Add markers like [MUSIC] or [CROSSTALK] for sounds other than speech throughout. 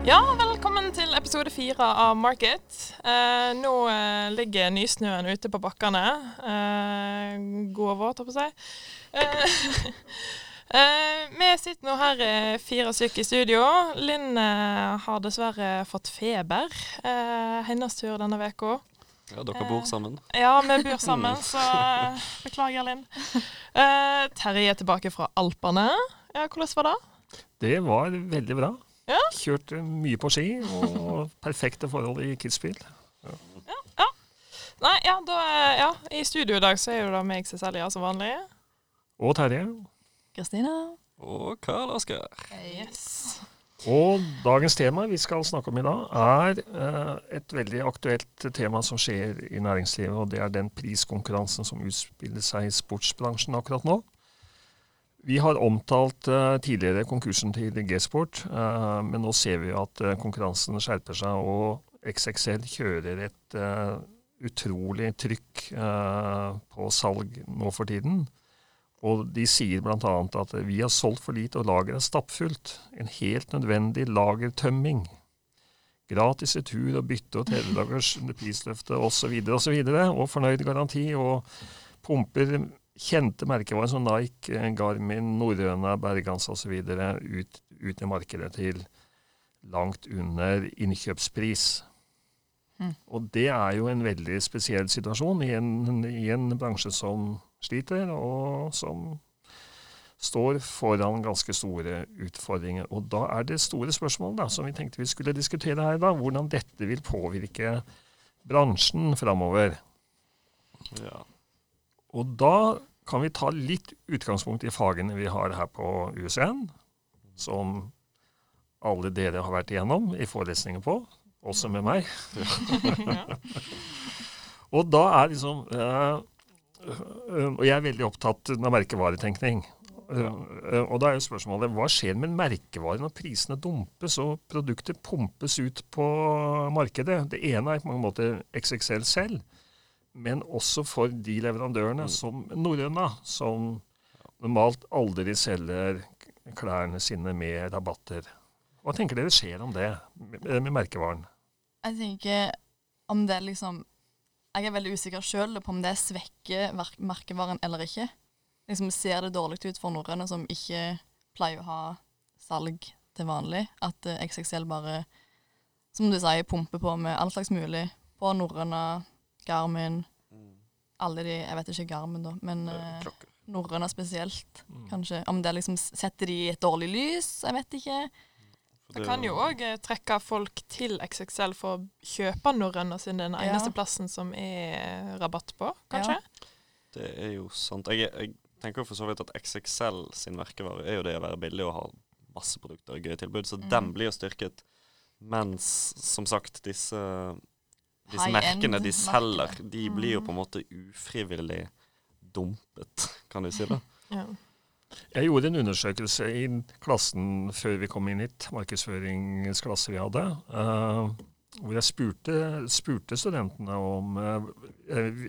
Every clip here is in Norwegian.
Ja, velkommen til episode fire av Market. Eh, nå eh, ligger nysnøen ute på bakkene. Eh, god og våt, holdt på å si. Eh, [LAUGHS] eh, vi sitter nå her eh, fire stykker i studio. Linn eh, har dessverre fått feber. Eh, hennes tur denne uka. Ja, dere bor sammen. Ja, vi bor sammen, så beklager, Linn. Eh, Terje er tilbake fra Alpene. Ja, hvordan var det? Det var veldig bra. Ja. Kjørt mye på ski og [LAUGHS] perfekte forhold i Kitzbühel. Nei, ja, da, ja, I studio i dag så er jo det meg, Cecilia, som vanlig. Og Terje. Kristina. Og Karl Oskar. Yes. Og dagens tema vi skal snakke om i dag, er eh, et veldig aktuelt tema som skjer i næringslivet. Og det er den priskonkurransen som utspiller seg i sportsbransjen akkurat nå. Vi har omtalt eh, tidligere konkursen til G-Sport, eh, men nå ser vi at eh, konkurransen skjerper seg, og XXL kjører et utrolig trykk på salg nå for tiden. Og de sier bl.a. at vi har solgt for lite og lageret er stappfullt. En helt nødvendig lagertømming. Gratis retur og bytte og tredjedagers prisløfte osv. Og, så videre, og fornøyd garanti og pumper kjente merkevarer som Nike, Garmin, Norrøna, Bergans osv. Ut, ut i markedet til langt under innkjøpspris. Mm. Og det er jo en veldig spesiell situasjon i en, i en bransje som sliter, og som står foran ganske store utfordringer. Og da er det store spørsmål da, som vi tenkte vi skulle diskutere her da, hvordan dette vil påvirke bransjen framover. Ja. Og da kan vi ta litt utgangspunkt i fagene vi har her på USN, som alle dere har vært igjennom i forelesninger på, også med meg. og da er liksom eh, øh, Og jeg er veldig opptatt av merkevaretenkning. Eh, eh, og da er jo spørsmålet hva skjer med merkevare når prisene dumpes og produkter pumpes ut på markedet? Det ene er på mange måter XXL selv, men også for de leverandørene Mm. som Norrøna, som normalt aldri selger klærne sine med rabatter. Hva tenker dere skjer om det med, med merkevaren? Jeg tenker om det liksom Jeg er veldig usikker sjøl på om det svekker merkevaren eller ikke. Liksom Ser det dårlig ut for norrøne som ikke pleier å ha salg til vanlig? At eh, XXL bare, som du sier, pumper på med alt slags mulig. På norrøna, Garmin, alle de Jeg vet ikke Garmin, da, men eh, norrøne spesielt. Mm. Kanskje. Om det liksom setter de i et dårlig lys? Jeg vet ikke. Det kan jo òg trekke folk til XXL for å kjøpe norrøna sin den Ja. eneste plassen som er rabatt på, kanskje? Det er jo sant. Jeg, jeg tenker for så vidt at XXL sin merkevare er jo det å være billig og ha masse produkter og gøye tilbud, så Mm. den blir jo styrket. Mens som sagt, disse, disse merkene de selger, merkene. de blir jo Mm. på en måte ufrivillig dumpet, kan du si det? [LAUGHS] Ja. Jeg gjorde en undersøkelse i klassen før vi kom inn hit, markedsføringsklasse vi hadde, uh, hvor jeg spurte, spurte studentene om eh, eh,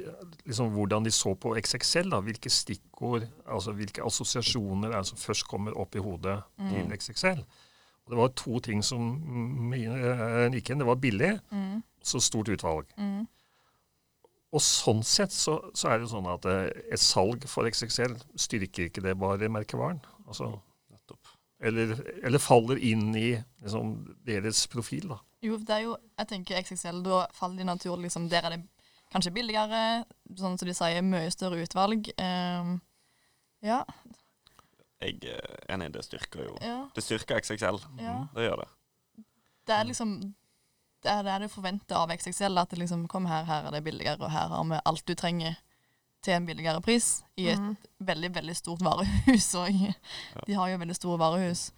liksom hvordan de så på XXL. Da, hvilke stikkord, altså hvilke assosiasjoner er det som først kommer opp i hodet til Mm. XXL. Og det var to ting som mm, gikk igjen. Det var billig, Mm, så stort utvalg. mm. Og sånn sett så, så er det sånn at eh, et salg for XXL styrker ikke det bare merkevaren. Altså, eller, eller faller inn i liksom, deres profil, da. Jo, det er jo, jeg tenker XXL, da faller de naturlig liksom, Der er det kanskje billigere, sånn som de sier, mye større utvalg. Um, ja, Jeg er enig, det styrker jo ja, Det styrker XXL. ja. Det gjør det. Det er liksom Det er det du forventer av XXL, at det liksom Kom her, her er det billigere, og her har vi alt du trenger til en billigere pris. I et mm. veldig, veldig stort varehus [LAUGHS] òg. De har jo veldig store varehus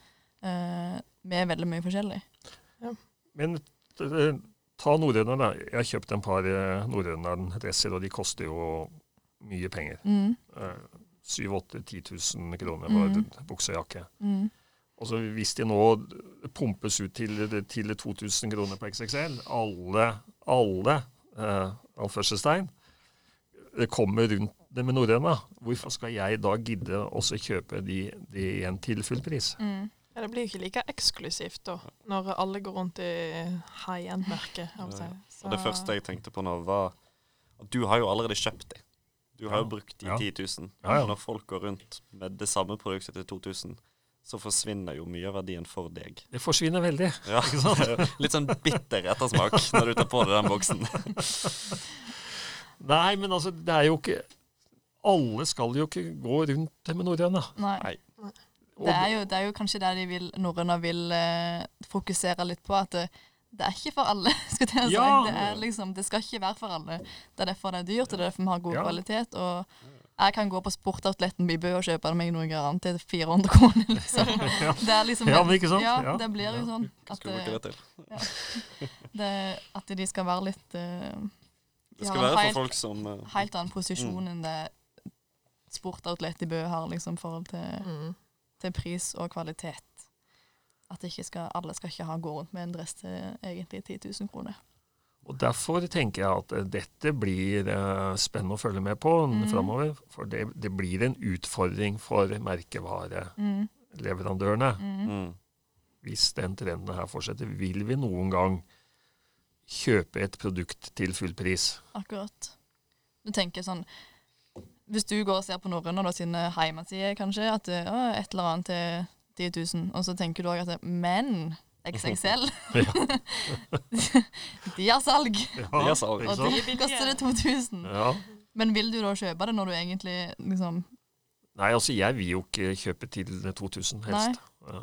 eh, med veldig mye forskjellig. Men eh, ta norrøne, da. Jeg har kjøpt en par eh, Norrøna-dresser, og de koster jo mye penger. Mm, Eh, 7000-10 000 kroner for mm. bukse og jakke. mm, Og så hvis de nå pumpes ut til, til 2000 kroner på XXL, alle, alle eh, kommer rundt det med norrøna, hvorfor skal jeg da gidde også kjøpe de, de igjen til full pris? mm. Ja, det blir jo ikke like eksklusivt da, når alle går rundt i high end-merket. Ja, ja. det første jeg tenkte på nå, var at du har jo allerede kjøpt de. Du har jo brukt de Ja. 10 000. Ja, ja. Når folk går rundt med det samme produktet til 2000, så forsvinner jo mye av verdien for deg. Det forsvinner veldig. Ja, [LAUGHS] Litt sånn bitter ettersmak når du tar på deg den boksen. [LAUGHS] Nei, men altså, det er jo ikke Alle skal jo ikke gå rundt med norrøna. Nei. Det er, jo, det er jo kanskje det de vil, norrøna vil eh, fokusere litt på. At det, det er ikke for alle. [LAUGHS] skal jeg si. Ja. Det, er liksom, det skal ikke være for alle. Det er derfor det er dyrt, og det er derfor vi har god Ja. kvalitet. Og jeg kan gå på sportoutletten i Bø og kjøpe meg noe annet til 400 kroner. Liksom. [LAUGHS] Det er liksom Ja, men ikke sant? Ja, det blir jo sånn at, bruke [LAUGHS] det, at de skal være litt uh, Det de skal være helt- for folk som uh, helt annen posisjon enn det sportoutlet i Bø har, liksom, forhold til Mm. til pris og kvalitet. At ikke skal, alle skal ikke ha gå rundt med en dress til egentlig 10 000 kroner. Og Derfor tenker jeg at eh, dette blir eh, spennende å følge med på mm. framover. For det, det blir en utfordring for merkevareleverandørene. Mm. mm, Hvis den trenden her fortsetter, vil vi noen gang kjøpe et produkt til full pris? Akkurat. Du tenker sånn Hvis du går og ser på Norrøna sine hjemmesider, kanskje, at det, å, et eller annet til 10 000, og så tenker du òg at det, Men XXL, [LAUGHS] [LAUGHS] de har salg! Ja, Det har salg. Og de koster det 2000. Ja. Men vil du da kjøpe det når du egentlig liksom Nei, altså jeg vil jo ikke kjøpe til 2000 helst. Nei.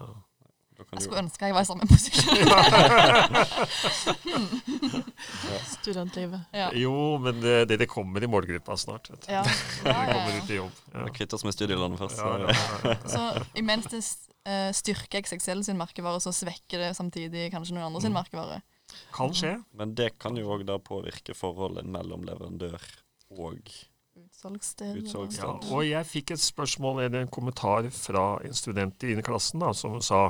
Jeg skulle ønske jeg var i samme posisjon. [LAUGHS] Studentlivet. ja. Jo, men det, det kommer i målgruppa snart. Vet du. Ja. Ja, ja, kommer ut i jobb. Ja. Kvitt oss med studielånet først. Ja, ja, ja, ja. Så imens det uh, styrker XXL sin merkevare, så svekker det samtidig kanskje noen andre sin Mm. merkevare. Kan skje. Men det kan jo òg da påvirke forholdet mellom leverandør og Utsalgssted. Ja, og jeg fikk et spørsmål eller en kommentar fra en student i klassen da, som sa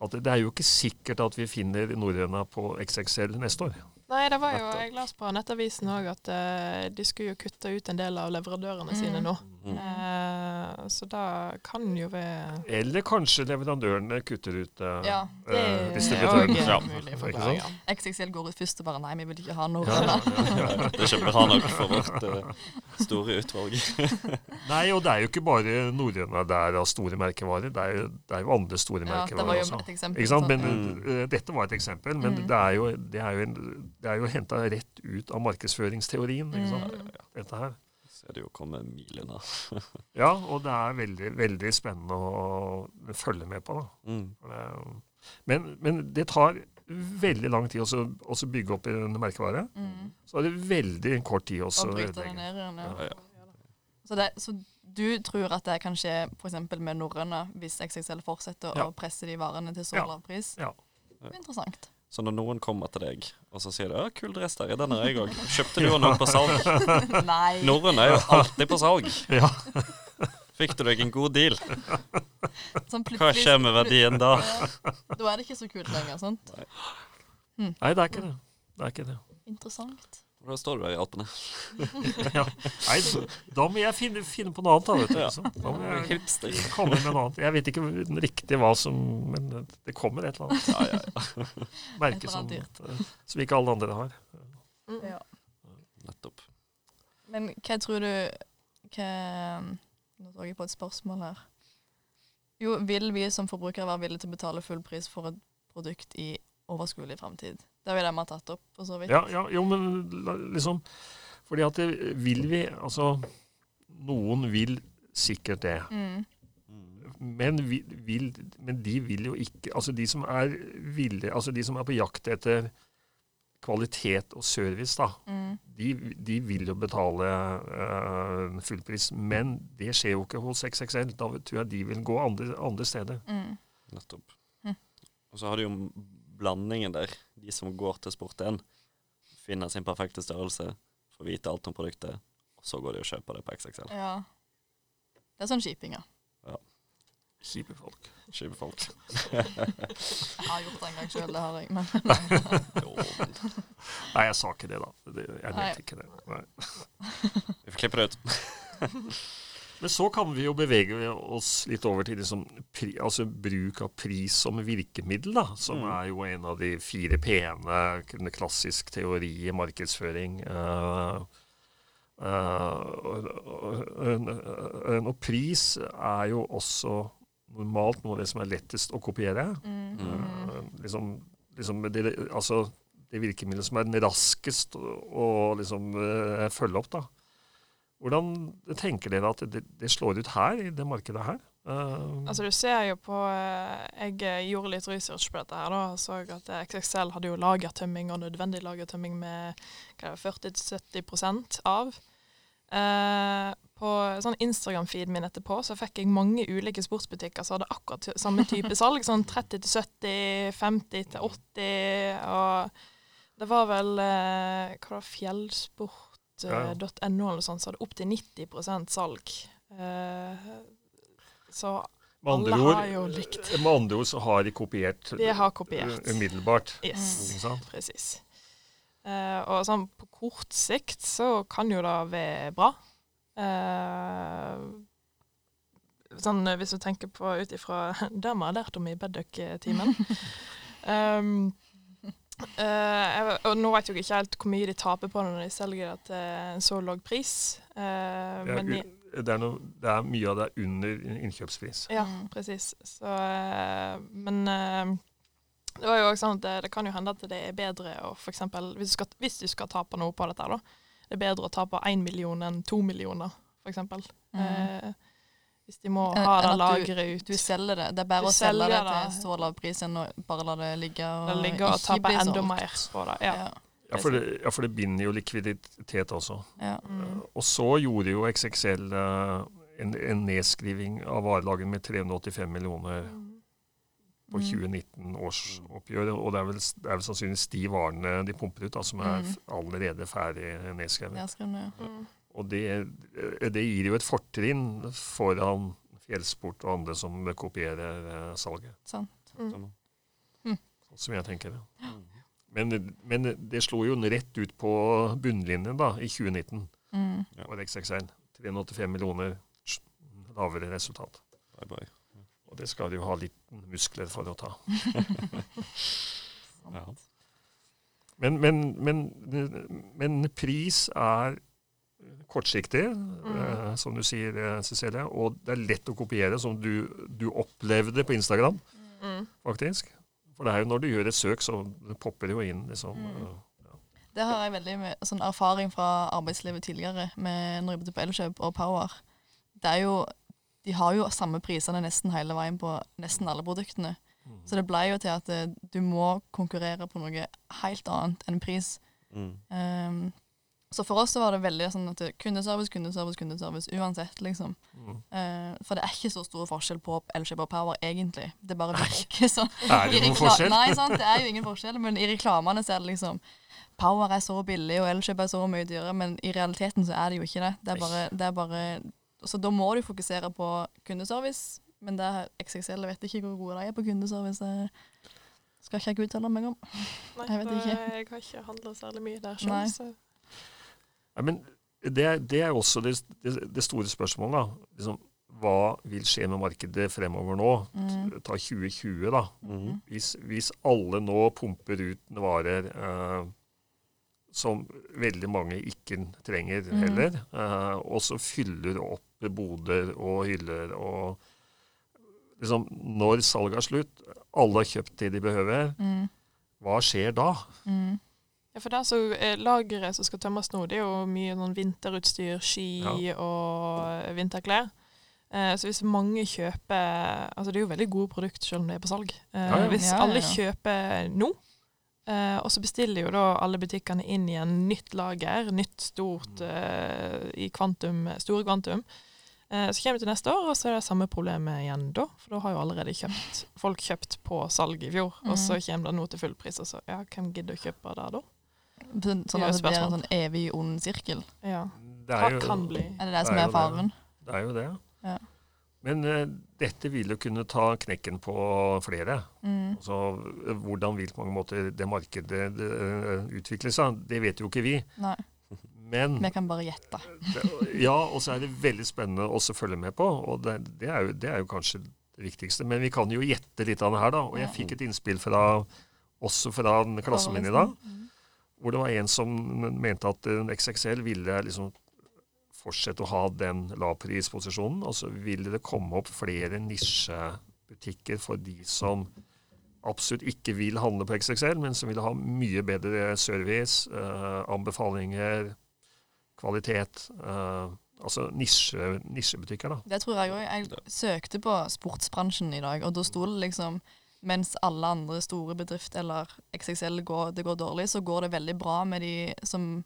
at det er jo ikke sikkert at vi finner norrøna på XXL neste år. Nei, det var jo, jeg las på Nettavisen òg at uh, de skulle jo kutte ut en del av leverandørene Mm. sine nå. Mm. Eh, så da kan jo være Eller kanskje leverandørene kutter ut eh, Ja, Det eh, òg distributørene. Ja. gang. XXL går ut først og bare nei, vi vil ikke ha noe. Ja, ja, ja, ja. [LAUGHS] Det er ikke bra nok for vårt eh, store utvalg. [LAUGHS] Nei, og det er jo ikke bare norrøne der av store merkevarer. Det er det er jo andre store Ja, det var merkevarer jo også. et eksempel. Ikke sant? Men Mm. eh, Dette var et eksempel, men Mm. det er jo, det er jo, en, det er jo henta rett ut av markedsføringsteorien. Ikke sant? Mm. Dette her. Er det jo kommet komme mil unna. Ja, og det er veldig, veldig spennende å følge med på. Da. Mm. Men, men det tar veldig lang tid også også bygge opp en merkevare. Mm. Så er det veldig kort tid også å bryte det ødelegge. ned. Ja. Ja, ja. Så, det, så du tror at det kan skje f.eks. med norrøne, hvis XXL fortsetter Ja. å presse de varene til så Ja. lav pris? Ja. Er Interessant. Så når noen kommer til deg og så sier du, ja, 'Kul dress der, den har jeg òg'. [LAUGHS] Kjøpte du den òg på salg? [LAUGHS] Nei. Norrøn er jo alltid på salg. [LAUGHS] Ja. Fikk du deg en god deal? Sånn Hva skjer med verdien da? Da er det ikke så kult lenger. sant? Nei, det er ikke det. Det er ikke det. Interessant. Da står du der i Alpene. [LAUGHS] Ja. Nei, da- må jeg finne, finne på noe annet, da. Vet du. Liksom. Da må jeg komme med noe annet. Jeg vet ikke riktig hva som Men det kommer et eller annet Ja, ja, ja. [LAUGHS] merke som, som ikke alle andre har. Mm. Ja. Nettopp. Men hva tror du hva, Nå så jeg på et spørsmål her. Jo, vil vi som forbrukere være villige til å betale full pris for et produkt i overskuelig framtid? Det ville de ha tatt opp, for så vidt. Ja, ja, jo, men liksom Fordi at det vil vi Altså, noen vil sikkert det. Mm. Men, vi, vil, men de vil jo ikke Altså de som er villige Altså de som er på jakt etter kvalitet og service, da. Mm. De, de vil jo betale uh, fullpris. Men det skjer jo ikke hos XXL. Da tror jeg de vil gå andre, andre steder. Mm. Nettopp. Hm. Og så har du jo blandingen der. De som går til Sport1, finner sin perfekte størrelse, får vite alt om produktet, og så går de og kjøper det på XXL. Ja. Det er sånn shipping, ja. Kjipe folk. Kjipe folk. Jeg har gjort det en gang sjøl, det har jeg. [LAUGHS] Men Nei, jeg sa ikke det, da. Jeg vet ikke det. Nei. vi får klippe det ut. [LAUGHS] Men så kan vi jo bevege oss litt over til liksom, pri, altså bruk av pris som virkemiddel, da, som Mm. er jo en av de fire p-ene, klassisk teori i markedsføring. Uh, uh, og, pris er jo også normalt noe av det som er lettest å kopiere. Mm. Uh, liksom, liksom det, altså, det virkemidlet som er den raskest å, å liksom, følge opp. da. Hvordan tenker dere at det, det slår ut her, i det markedet her? Uh, Altså du ser jo på eh, Jeg eh, gjorde litt research på dette her da, og så at XXL hadde jo lagertømming og nødvendig lagertømming med hva er det, 40-70 av. Uh, på sånn Instagram-feeden min etterpå så fikk jeg mange ulike sportsbutikker som hadde akkurat samme type salg. Sånn 30 til 70, 50 til 80, og det var vel uh, hva var det, fjellsport.no Ja. eller sånt, så hadde opp til 90 salg. Eh, så med, andre alle har jo likt. med andre ord så har de kopiert De har kopiert. eh, umiddelbart. Yes, sant? presis. Uh, og sånn på kort sikt så kan jo det være bra. Uh, sånn eh, hvis du tenker på ut ifra [LAUGHS] det vi har lært om i Bedduck-timen. um, [LAUGHS] eh, jeg- og nå vet jeg ikke helt hvor mye de taper på når de selger det til en så lav pris. Uh, Det er, men de, u- det, er noe, det er mye av det er under innkjøpspris. Ja, Mm. presis. Så, eh, men eh, det var jo også sånn at det, det kan jo hende at det er bedre å f.eks. hvis du skal, hvis du skal tape noe på dette, da, det er bedre å tape én million enn to millioner, eksempel. Mm. Hvis de må ha det lagret lageret ut. Du selger det. Det er bare Du å selge det det til så lav pris enn å bare la det ligge og Det ligger og ikke bli enda solgt. mer på det. Ja. Ja. Ja for, det, ja, for det binder jo likviditet også. ja. Mm. Og så gjorde jo XXL eh, en, en nedskriving av varelaget med 385 millioner på Mm. 2019-årsoppgjøret. Og det er, vel, det er vel sannsynligvis de varene de pumper ut, da, som er Mm. allerede ferdig nedskrevet. nedskrevet ja. Mm. Og det, det gir jo et fortrinn foran fjellsport og andre som kopierer eh, salget, Sant. Mm. Sånn. som jeg tenker det. Mm. Men, men det slo jo rett ut på bunnlinjen da, i 2019 Mm. Og XXL. 385 millioner lavere resultat. Bye, bye. Og det skal de jo ha litt muskler for å ta. [LAUGHS] Ja. Men, men, men, men pris er kortsiktig, eh, som du sier, eh, Cecilie. Og det er lett å kopiere, som du, du opplevde på Instagram, Mm. faktisk. For det er jo når du gjør et søk, så det popper det jo inn. liksom. Mm. Det har jeg veldig med, sånn erfaring fra arbeidslivet tidligere, med når jeg jobbet på Elkjøp og Power. Det er jo, de har jo samme prisene nesten hele veien på nesten alle produktene. Mm. Så det ble jo til at eh, du må konkurrere på noe helt annet enn pris. Mm. Um, så for oss så var det veldig sånn at kundeservice, kundeservice, kundeservice uansett, liksom. Mm. Uh, for det er ikke så stor forskjell på Elkjøp og Power, egentlig. Det bare virker [LAUGHS] sånn. [LAUGHS] Er det noen forskjell? Nei, sant, det er jo ingen forskjell, men i reklamene så er det liksom Power er så billig, og Elkjøp er så mye dyrere, men i realiteten så er det jo ikke det. Det er bare, det er bare Så da må du fokusere på kundeservice, men det er XXL, jeg vet ikke hvor gode de er på kundeservice. Skal ikke jeg uttale meg om. Nei, Jeg vet ikke. jeg har ikke handla særlig mye der sjøl, så Nei, men det, det er også det, det, det store spørsmålet. da. Liksom, hva vil skje med markedet fremover nå? Mm. Ta 2020, da. Mm. Hvis, hvis alle nå pumper ut varer eh, som veldig mange ikke trenger Mhm. heller, eh, og så fyller opp boder og hyller og liksom, Når salget er slutt, alle har kjøpt det de behøver, Mm. hva skjer da? Mm. Ja, for det som er lageret som skal tømmes nå, det er jo mye sånn vinterutstyr, ski og vinterklær. Eh, så hvis mange kjøper Altså det er jo veldig gode produkter selv om det er på salg. Eh, Ja, ja. Hvis Ja, ja, alle kjøper nå, eh, og så bestiller jo da alle butikkene inn i en nytt lager, nytt stort eh, i kvantum, store kvantum, eh, så kommer vi til neste år, og så er det samme problemet igjen da. For da har jo allerede kjøpt, folk kjøpt på salg i fjor, og så kommer det nå til full pris, og så ja, hvem gidder å kjøpe det da? Sånn at det blir en sånn evig ond sirkel. Ja. Det jo, kan bli? Er det det som Det er er faren? det. Det er jo det. Ja. Men uh, dette vil jo kunne ta knekken på flere. Mm. Altså, eh, hvordan vil på mange måter det markedet det, eh, utvikle seg? Det vet jo ikke vi. Nei. Men Vi kan bare gjette. [LAUGHS] Ja, og så er det veldig spennende også å følge med på, og det, det, er jo, det er jo kanskje det viktigste. Men vi kan jo gjette litt av det her, da. Og jeg fikk et innspill fra, også fra en klassen min i dag, Mm. Hvor det var en som mente at en XXL ville liksom fortsette å ha den lavprisposisjonen, og så ville det komme opp flere nisjebutikker for de som absolutt ikke vil handle på XXL, men som vil ha mye bedre service, eh, anbefalinger, kvalitet. Eh, altså nisje, nisjebutikker, da. Det tror jeg òg. Jeg søkte på sportsbransjen i dag, og da sto det liksom mens alle andre store bedrifter eller XXL går, det går dårlig, så går det veldig bra med de som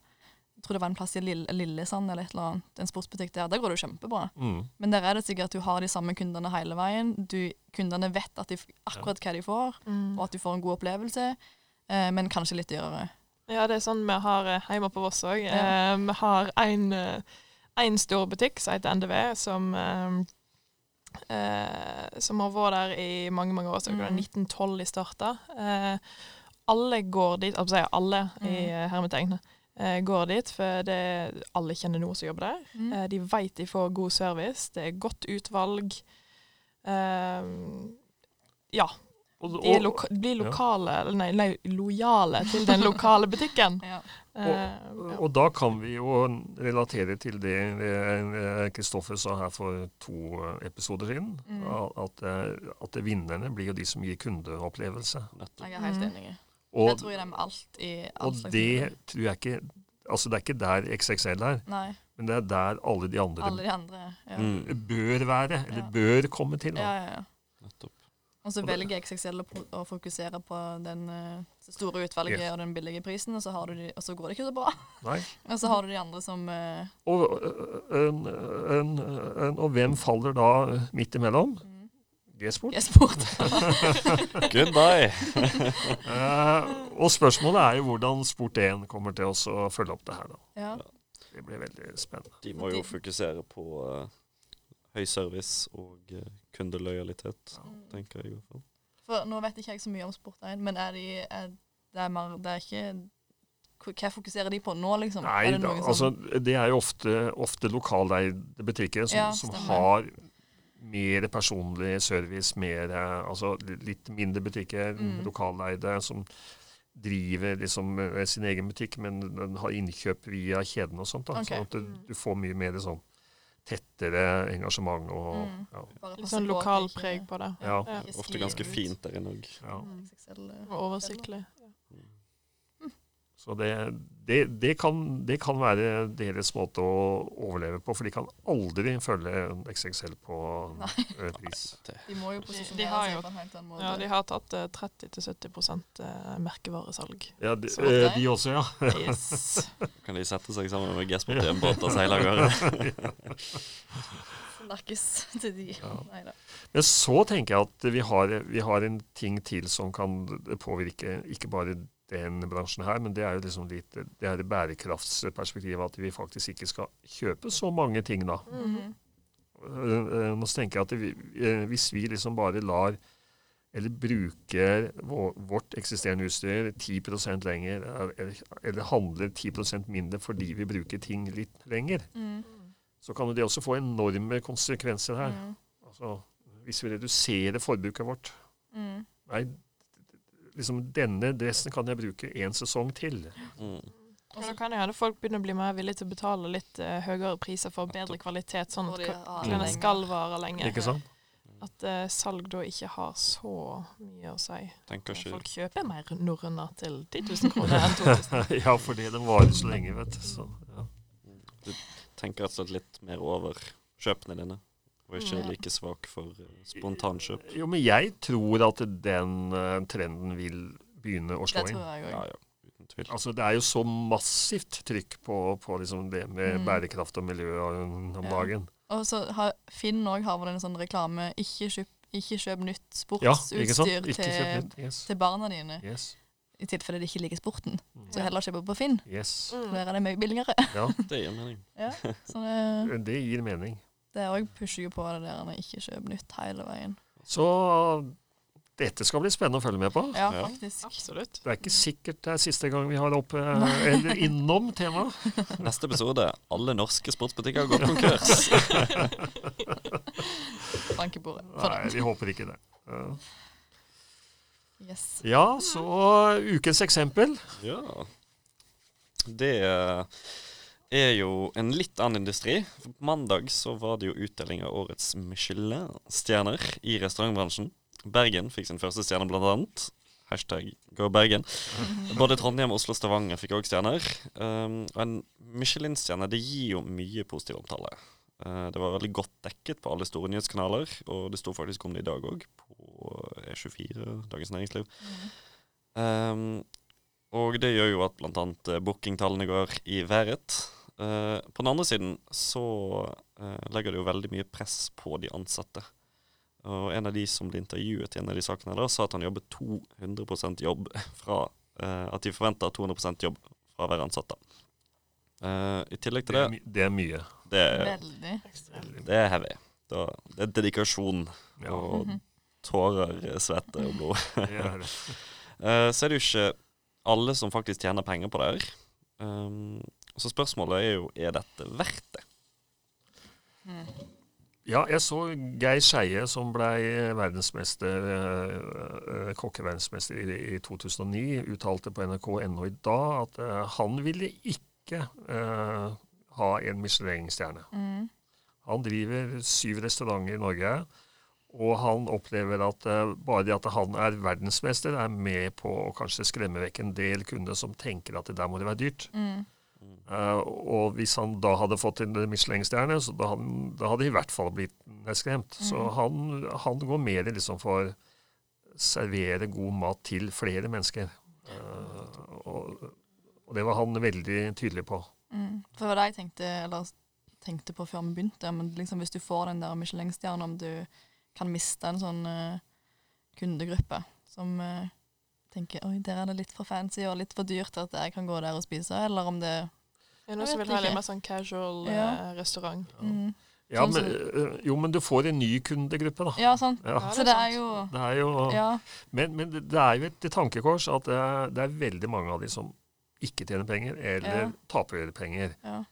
Jeg tror det var en plass i Lillesand eller et eller annet, en sportsbutikk der. Der går det jo kjempebra. Mm. Men der er det sikkert at du har de samme kundene hele veien. Du, kundene vet at de, akkurat hva de får, Mm. og at du får en god opplevelse, eh, men kanskje litt dyrere. Ja, det er sånn vi har eh, hjemme på Voss òg. Ja. vi har en, eh, stor butikk som heter NDV, som eh, eh, som har vært der i mange mange år. Så det var Mm. 1912 de starta. Eh, alle går dit, altså jeg alle i Mm. i hermetegn, eh, går dit, for det, alle kjenner noen som jobber der. Mm. Eh, de vet de får god service, det er godt utvalg. Eh, ja, Og, de er loka blir ja. lokale, eller nei, nei, lojale til den lokale butikken. [LAUGHS] Ja. Eh, ja. og da kan vi jo relatere til det eh, Kristoffer sa her for to eh, episoder siden. Mm. At, eh, at vinnerne blir jo de som gir kundeopplevelse. Jeg er helt Mm. enig. Og, det tror jeg de med alt i alt og det tror jeg ikke Altså det er ikke der XXL er, Nei, men det er der alle de andre alle de andre. Ja, Mm. bør være, eller Ja. bør komme til. ja, ja. ja. Nettopp. Og så velger XXL å, fokusere på den eh, store utvalget Yes. og den billige prisen, og så, har du de, og så går det ikke så bra. Nei. [LAUGHS] Og så har du de andre som uh... Og, en, en, en, og hvem faller da midt imellom? mm, G-sport. er sport. [LAUGHS] Goodbye! uh, [LAUGHS] og spørsmålet er jo hvordan Sport1 kommer til oss å følge opp det her. da. ja. Det blir veldig spennende. De må jo fokusere på eh, høy service og uh, kundelojalitet, tenker jeg i hvert fall. For nå vet ikke jeg så mye om sport, men er de er, det, er mer, det er ikke Hva fokuserer de på nå, liksom? Nei, er det da, altså, det er jo ofte, ofte lokaleide butikker som, Ja, som har mer personlig service, mer eh, Altså litt mindre butikker, Mm. lokaleide, som driver liksom sin egen butikk, men den har innkjøp via kjeden og sånt. da, okay. Sånn at du, Mm. du får mye mer sånn tettere engasjement og Mm. ja. Litt sånn lokal preg på det. Ja. Ja. Ofte ganske fint der inne òg. ja. Mm. Og Oversiktlig. Så det, det, det, kan, det kan være deres måte å overleve på, for de kan aldri følge XXL på Nei. pris. [LAUGHS] De må jo De- posisjonere de har seg jo- på en helt annen måte. Ja, de har tatt eh, 30-70 eh, merkevaresalg. Ja, de, eh, de også, ja. Yes. [LAUGHS] Kan de sette seg sammen med Gesper til en båt og seile av gårde? Snakkes til de. Ja. Neida. Men så tenker jeg at vi har, vi har en ting til som kan påvirke ikke bare den bransjen her, men det er jo liksom litt det er det bærekraftsperspektivet at vi faktisk ikke skal kjøpe så mange ting, da. Mm eh, Nå tenker jeg at vi, eh, hvis vi liksom bare lar eller bruker vårt eksisterende utstyr 10 lenger, eller, eller handler 10% mindre fordi vi bruker ting litt lenger, Mm. så kan det også få enorme konsekvenser her. Mm. Altså, hvis vi reduserer forbruket vårt Mm. Nei, liksom denne dressen kan jeg bruke én sesong til. Mm. Og så kan det hende folk begynner å bli mer villige til å betale litt uh, høyere priser for bedre kvalitet, sånn at de klærne skal vare lenge. Ikke sant? At uh, salg da ikke har så mye å si. Tenker ikke Folk kjøper mer norrøna til 10 000 kroner enn 2000. [LAUGHS] ja, fordi den varer så lenge, vet du. Så, ja. Du tenker altså litt mer over kjøpene dine, og ikke er like svak for eh, spontankjøp. Jo, men jeg tror at den eh, trenden vil begynne å slå inn. Det tror jeg òg. Ja, ja, uten tvil. Altså, det er jo så massivt trykk på, på liksom det med Mm. bærekraft og miljø om Ja. dagen. Og så har Finn òg har vel en sånn reklame ikke kjøp, ikke kjøp nytt Ja, ikke sant? sportsutstyr Ikke kjøp til, nytt. Yes. til barna dine, Yes. i tilfelle de ikke liker sporten. Mm. Så heller kjøpe på Finn. yes. Mm. Der er det mye billigere. Ja, Det gir mening. Ja, så det, det gir mening. Det òg pusher jo på det der med ikke kjøpe nytt hele veien. Så Dette skal bli spennende å følge med på. Ja, Ja. faktisk. Absolutt. Det er ikke sikkert det er siste gang vi har oppe eller innom temaet. [LAUGHS] Neste episode alle norske sportsbutikker går konkurs. [LAUGHS] Bank i bordet. For Nei, vi håper ikke det. Ja. Yes. Ja, så ukens eksempel. Ja. Det er jo en litt annen industri. På mandag så var det jo utdeling av årets Michelin-stjerner i restaurantbransjen. Bergen fikk sin første stjerne, blant annet. Hashtag Go Bergen. [LAUGHS] Både Trondheim, Oslo og Stavanger fikk òg stjerner. Um, og en Michelin-stjerne det gir jo mye positiv omtale. Uh, det var veldig godt dekket på alle store nyhetskanaler, og det sto faktisk om det i dag òg, på E24, Dagens Næringsliv. Um, og det gjør jo at bl.a. bookingtallene går i været. Eh, på den andre siden så uh, legger det jo veldig mye press på de ansatte. Og en av de som ble intervjuet i en av de sakene, der, sa at han jobber 200% jobb [LAUGHS] fra uh, At de forventer 200% jobb fra hver ansatte. Eh, I tillegg til Det det er, my- det er mye. Det, Veldig. det er heavy. Da, det er dedikasjon Ja, og tårer, svette og blod. [LAUGHS] er. [LAUGHS] Eh, så er det jo ikke alle som faktisk tjener penger på det her. Um, så spørsmålet er jo er dette verdt det. Mm. Ja, jeg så Geir Skeie, som ble verdensmester, eh, kokkeverdensmester i, i 2009, uttalte på nrk.no i dag at eh, han ville ikke uh, ha en Michelin-stjerne. Mm. Han driver syv restauranter i Norge, og han opplever at uh, bare det at han er verdensmester, er med på å kanskje skremme vekk en del kunder som tenker at det der må det være dyrt. Mm. Eh, og hvis han da hadde fått en Michelin-stjerne, så da, han, da hadde de i hvert fall blitt nedskremt. Så Mhm. han, han går mer liksom for servere god mat til flere mennesker. Uh, og, og det var han veldig tydelig på. Mm. For det var det jeg tenkte, eller tenkte på før vi begynte. Men liksom hvis du får den der Michelin-stjerna, om du kan miste en sånn uh, kundegruppe som eh, tenker oi, der er det litt for fancy og litt for dyrt at jeg kan gå der og spise, eller om det Er det noen Jeg som vil ha litt mer sånn casual Ja. eh, restaurant? mm. Ja, Sånn men, eh, jo, men du får en ny kundegruppe, da. Ja, sant. Ja. Ja, Så det er er jo Det er jo, Ja. men, men det er jo et tankekors at det er, det er veldig mange av de som ikke tjener penger, eller Ja. taper penger. ja.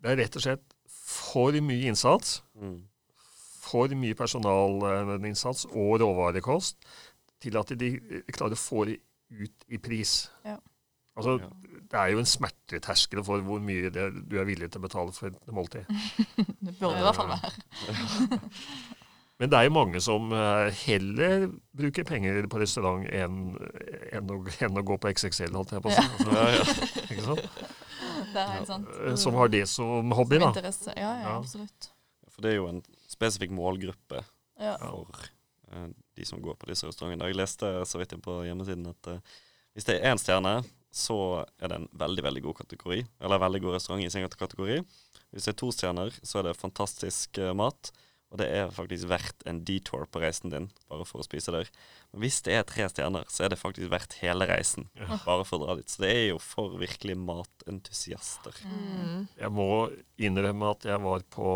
Det er rett og slett for mye innsats, Mm. for mye personalinnsats og råvarekost til at de klarer å få det ut i pris. Ja. Altså, Ja. Det er jo en smerteterskel for hvor mye det, du er villig til å betale for et måltid. [LAUGHS] Det burde i hvert fall være. [LAUGHS] Men det er jo mange som eh, heller bruker penger på restaurant enn enn å, enn å gå på XXL, holdt jeg på å si. Altså, Ja, ja. ikke sant? [LAUGHS] Det er helt sant. Eh, Som har det som hobby, Som da. Ja, ja, Ja. absolutt. For det er jo en spesifikk målgruppe Ja. for eh, de som går på disse restaurantene. Jeg leste så vidt inn på hjemmesiden at eh, hvis det er én stjerne, så er det en veldig veldig god kategori. Eller veldig god restaurant i sin kategori. Hvis det er to stjerner, så er det fantastisk eh, mat. Og det er faktisk verdt en detour på reisen din, bare for å spise der. Men hvis det er tre stjerner, så er det faktisk verdt hele reisen, Ja. bare for å dra dit. Så det er jo for virkelig matentusiaster. Mm. Jeg må innrømme at jeg var på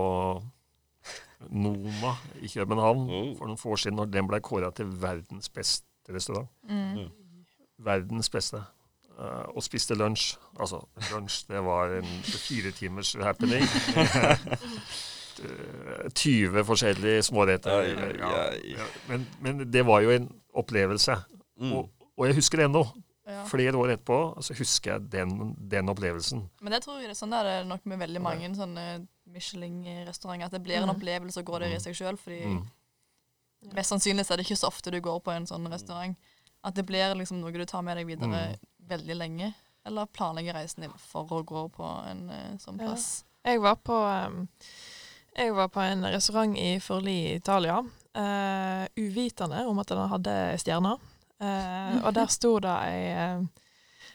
Noma i København Oh. for noen få år siden, når den ble kåra til verdens beste restaurant. Mm. Ja. Verdens beste. Uh, og spiste lunsj. Altså, lunsj, det var en fire timers happening. [LAUGHS] Eh, 20 forskjellige småretter. Ja, ja. Men, men det var jo en opplevelse. Mm. Og, og jeg husker det ennå. Ja. Flere år etterpå så husker jeg den, den opplevelsen. Men det tror jeg det er sånn er det nok med veldig mange sånne Michelin-restauranter. At det blir en Mm. opplevelse å gå der i Mm. seg sjøl. Fordi Mm. mest sannsynlig er det ikke så ofte du går på en sånn restaurant. At det blir liksom noe du tar med deg videre veldig lenge. Eller planlegger reisen din for å gå på en eh, sånn Ja. plass. Jeg var på um, Jeg var på en restaurant i Forli i Italia, uh, uvitende om at den hadde stjerner. Uh, [LAUGHS] og der sto det ei eh,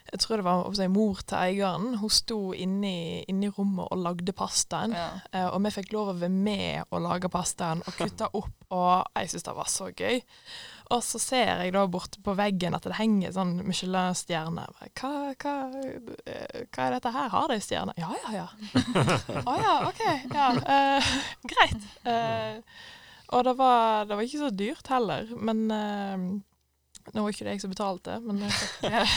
Jeg tror det var si, mor til eieren. Hun sto inne i, rommet og lagde pastaen. Ja. Eh, og vi fikk lov å være med og lage pastaen og kutte [LAUGHS] opp, og jeg syntes det var så gøy. Og så ser jeg da borte på veggen at det henger sånn Michelin-stjerne. Hva, hva, eh, hva er dette her? Har de stjerne? Ja, ja, ja. [LAUGHS] Å ja, OK. Ja, eh, greit. Eh, og det var, det var ikke så dyrt heller, men eh, Nå var ikke det jeg som betalte, men [LAUGHS] Ja. [LAUGHS]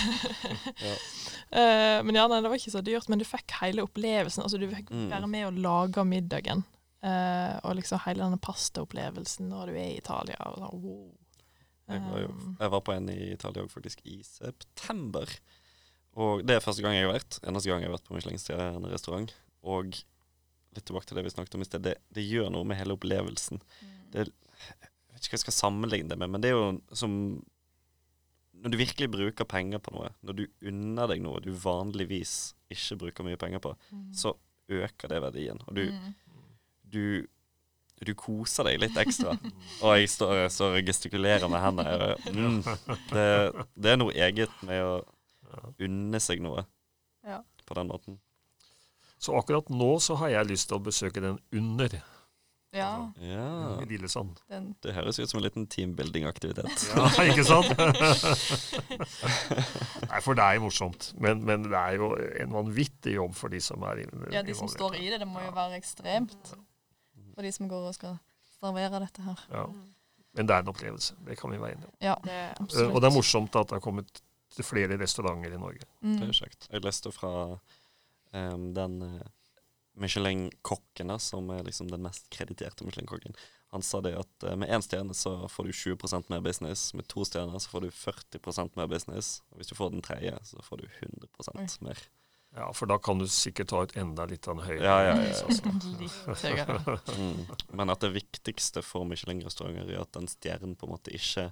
Eh, Men ja, nei, det var ikke så dyrt, men du fikk hele opplevelsen. Altså, du fikk Mm. være med å lage middagen. Uh, og liksom hele denne pastaopplevelsen når du er i Italia. Og sånn, wow. Jeg var, jo, Um, jeg var på en i Italia òg, faktisk, i september. Og det er første gang jeg har vært. Eneste gang jeg har vært på Michelin-stjerne restaurant. Og litt tilbake til det vi snakket om i sted, det, det gjør noe med hele opplevelsen. Mm. Det, jeg vet ikke hva jeg skal sammenligne det med, men det er jo som Når du virkelig bruker penger på noe, når du unner deg noe du vanligvis ikke bruker mye penger på, Mm. så øker det verdien. Og du, Mm. du, du koser deg litt ekstra. Og jeg står, og gestikulerer med hendene. og, Mm, det, det er noe eget med å unne seg noe Ja. på den måten. Så akkurat nå så har jeg lyst til å besøke den under Ja, Ja, i Lillesand. den Det høres ut som en liten teambuilding-aktivitet. Ja, ikke sant? [LAUGHS] Nei, for det er jo morsomt. Men, men det er jo en vanvittig jobb for de som er involvert. Ja, de som står i det. Det må jo være ekstremt for de som går og skal servere dette her. Ja. Men det er en opplevelse. Det kan vi være enige om. Ja. Det er Eh. Og det er morsomt at det har kommet flere restauranter i Norge. Mm. Det er kjekt. Jeg leste fra um, den eh, Michelin-kokken, som er liksom den mest krediterte Michelin-kokken. Han sa det at eh, med én stjerne så får du 20% mer business. Med to stjerner så får du 40% mer business. Og hvis du får den tredje, så får du 100% mer. Ja, For da kan du sikkert ta ut enda litt av den høyere. Ja, ja, ja, ja. Altså. [LAUGHS] Mm. Men at det viktigste for Michelin-restauranter er at den stjernen på en måte ikke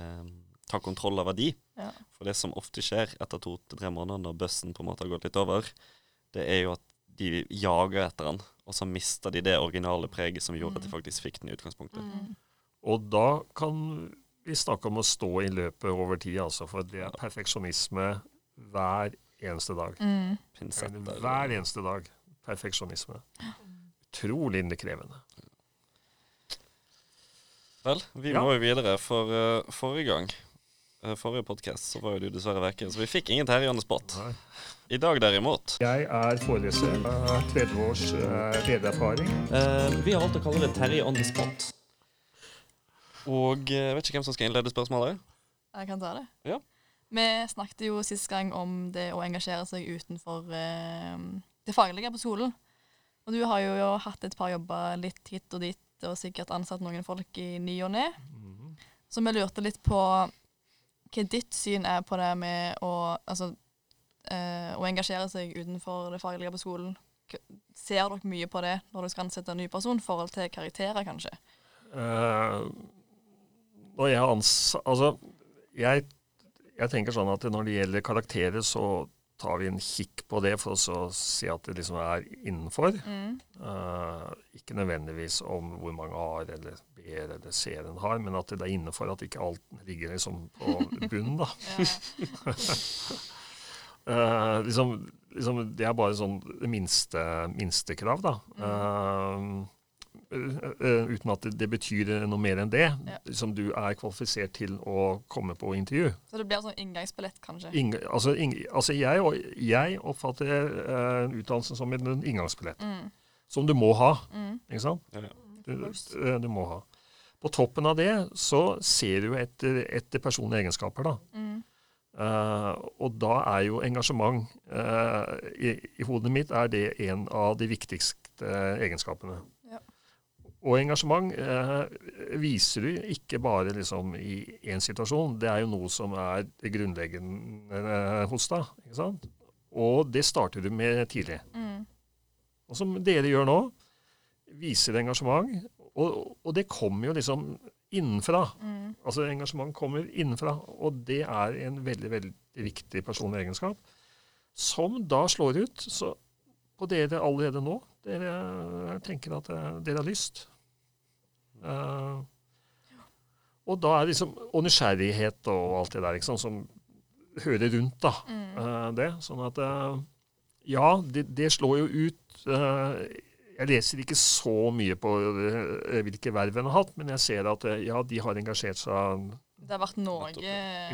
em, tar kontroll over de. Ja. For det som ofte skjer etter to til tre måneder, når bussen på en måte har gått litt over, det er jo at de jager etter han, og så mister de det originale preget som gjorde at de Mm. faktisk fikk den i utgangspunktet. Mm. Og da kan vi snakke om å stå i løpet over tid, altså. For det er perfeksjonisme hver eneste dag. Mm. Pinsetter. Hver eneste dag. Perfeksjonisme. Utrolig krevende. Vel, vi Ja. må jo videre, for uh, forrige gang Forrige podkast så var jo du dessverre vekke, så vi fikk ingen Terje on the spot. I dag derimot Jeg er foreleser. har 30 års eh, ledererfaring. Vi har valgt å kalle det Terje on the spot. Og eh, jeg vet ikke hvem som skal innlede spørsmålet. Jeg kan ta det. Ja. Vi snakket jo sist gang om det å engasjere seg utenfor uh, det faglige på skolen. Og du har jo hatt et par jobber litt hit og dit, og sikkert ansatt noen folk i ny og ne. Mhm. Så vi lurte litt på hva ditt syn er på det med å, altså, eh, å engasjere seg utenfor det faglige på skolen. Ser dere mye på det når du skal ansette en ny person, i forhold til karakterer, kanskje? Uh, når jeg ans... Altså, jeg, jeg tenker sånn at når det gjelder karakterer, så tar vi en kikk på det for å se at det liksom er innenfor. Mm. Uh, ikke nødvendigvis om hvor mange A-er eller B-er eller C-er en har, men at det er innenfor at ikke alt ligger liksom på bunnen. da. [LAUGHS] Eh, liksom, liksom, det er bare sånn det minste minstekrav, da. Uh, uten at det, det betyr noe mer enn det. Ja. Liksom, du er kvalifisert til å komme på intervju. Så det blir sånn inngangsbillett, kanskje? Ing, altså, ing, altså jeg, jeg oppfatter uh, utdannelsen som en inngangsbillett. Mm. Som du må ha. Mm. ikke sant? Ja, ja. Du, du må ha. På toppen av det så ser du etter, etter personlige egenskaper, da. Mm. Uh, og da er jo engasjement uh, i, I hodet mitt er det en av de viktigste egenskapene. Ja. Og engasjement eh, viser du ikke bare liksom i én situasjon. Det er jo noe som er grunnleggende hos deg. ikke sant? Og det starter du med tidlig. Mm. Og som dere gjør nå, viser engasjement. Og, og det kommer jo liksom innenfra. Mm. Altså engasjement kommer innenfra, og det er en veldig veldig viktig personlig egenskap. Som da slår ut så på dere allerede nå. Dere tenker at eh, dere har lyst. Uh, og da er liksom, og nysgjerrighet og alt det der liksom, som hører rundt da, Mm. eh, det. Sånn at ja, det, det slår jo ut. Eh, jeg leser ikke så mye på eh, hvilke verv en har hatt, men jeg ser at eh, ja, de har engasjert seg. Det har vært noe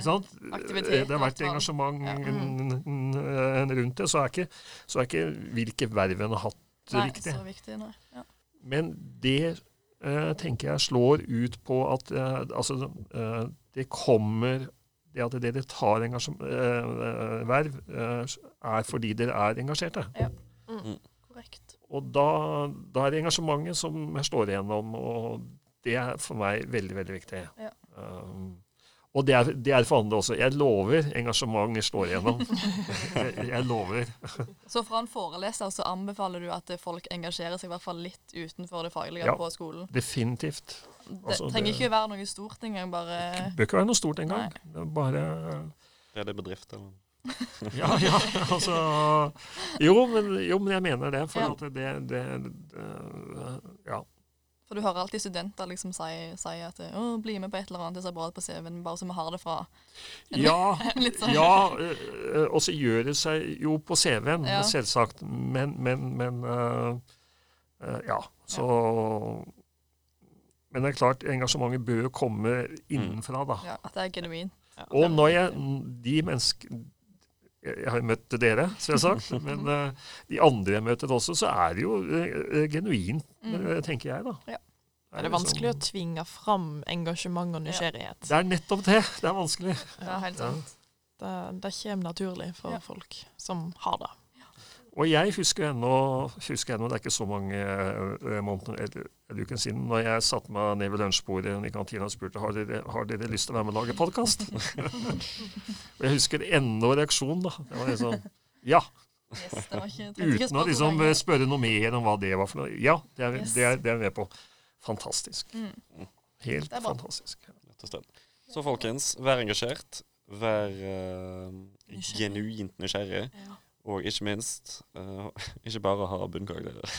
sant? Aktivitet, Eh, det har vært engasjement Ja. n- rundt det. Så er ikke, så er ikke hvilke verv en har hatt, Nei, riktig. så viktig, nei. Ja. Men det eh, tenker jeg slår ut på at eh, altså, eh, det kommer Det at dere tar eh, verv, eh, er fordi dere er engasjerte. Korrekt. Og da, da er det engasjementet som jeg står igjennom, og det er for meg veldig, veldig viktig. Ja. Um, og det er, det er for andre også. Jeg lover engasjementet slår igjennom. [LAUGHS] jeg, jeg lover. Så fra en foreleser så anbefaler du at folk engasjerer seg i hvert fall litt utenfor det faglige Ja. på skolen. Definitivt. Det Altså, trenger det- ikke være noe stort engang, bare Det bør ikke være noe stort engang. Det er bare Er det bedrift, eller? [LAUGHS] Ja, ja, altså Jo, men, jo, men jeg mener det. For Ja. at det, det, det Ja. For du hører alltid studenter liksom si, si at å, 'bli med på et eller annet, det ser bra ut på CV-en', bare så vi har det fra en- Ja, [LAUGHS] sånn. ja øh, og så gjør det seg jo på CV-en, Ja. selvsagt. Men, men, men uh, uh, Ja, så Men det er klart, engasjementet bør komme innenfra, da. Ja, at det er genuint. Og når jeg De menneskene Jeg har møtt dere, selvsagt. [LAUGHS] men uh, de andre jeg møter også, så er det jo uh, genuint, Mm. øh, tenker jeg, da. Ja. Er det vanskelig å tvinge fram engasjement og nysgjerrighet? Det er nettopp det. Det er vanskelig. Ja, helt Ja. sant. Det, det kommer naturlig for Ja. folk som har det. Og jeg husker ennå, husker ennå det er ikke så mange eh, måneder eller eller uken siden, når jeg satte meg ned ved lunsjbordet i kantina og spurte har dere har dere lyst til å være med og lage podkast. [LAUGHS] og jeg husker ennå reaksjonen. da. Det var liksom Ja. Yes, det var ikke, Uten å spørre liksom spørre noe mer om hva det var for noe. Ja, det er, Yes. det er, det er med på. Fantastisk. Mm. Helt fantastisk. Så folkens, vær engasjert. Vær uh, genuint nysgjerrig. Ja. Og ikke minst, uh, [LAUGHS] ikke bare ha bunnkarakterer.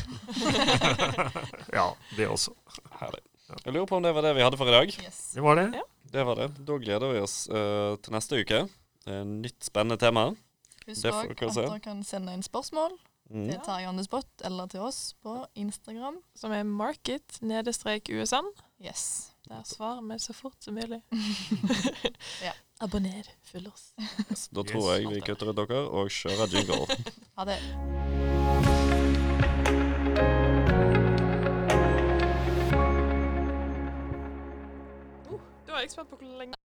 [LAUGHS] Ja, det også. Herlig. Jeg lurer på om det var det vi hadde for i dag. Yes. Det var det. Ja. Det var det. Da gleder vi oss uh, til neste uke. Det er en nytt spennende tema. Husk òg at dere kan sende inn spørsmål Mm. til Terje the eller til oss på Instagram. Som er market-usn. Yes. Der svar med så fort som mulig. [LAUGHS] [LAUGHS] Ja. Abonner. Følg oss. Yes, Da Yes. tror jeg vi kutter ut dere og kjører jingle. [LAUGHS] Ha det. Da er jeg spent på hvor lenge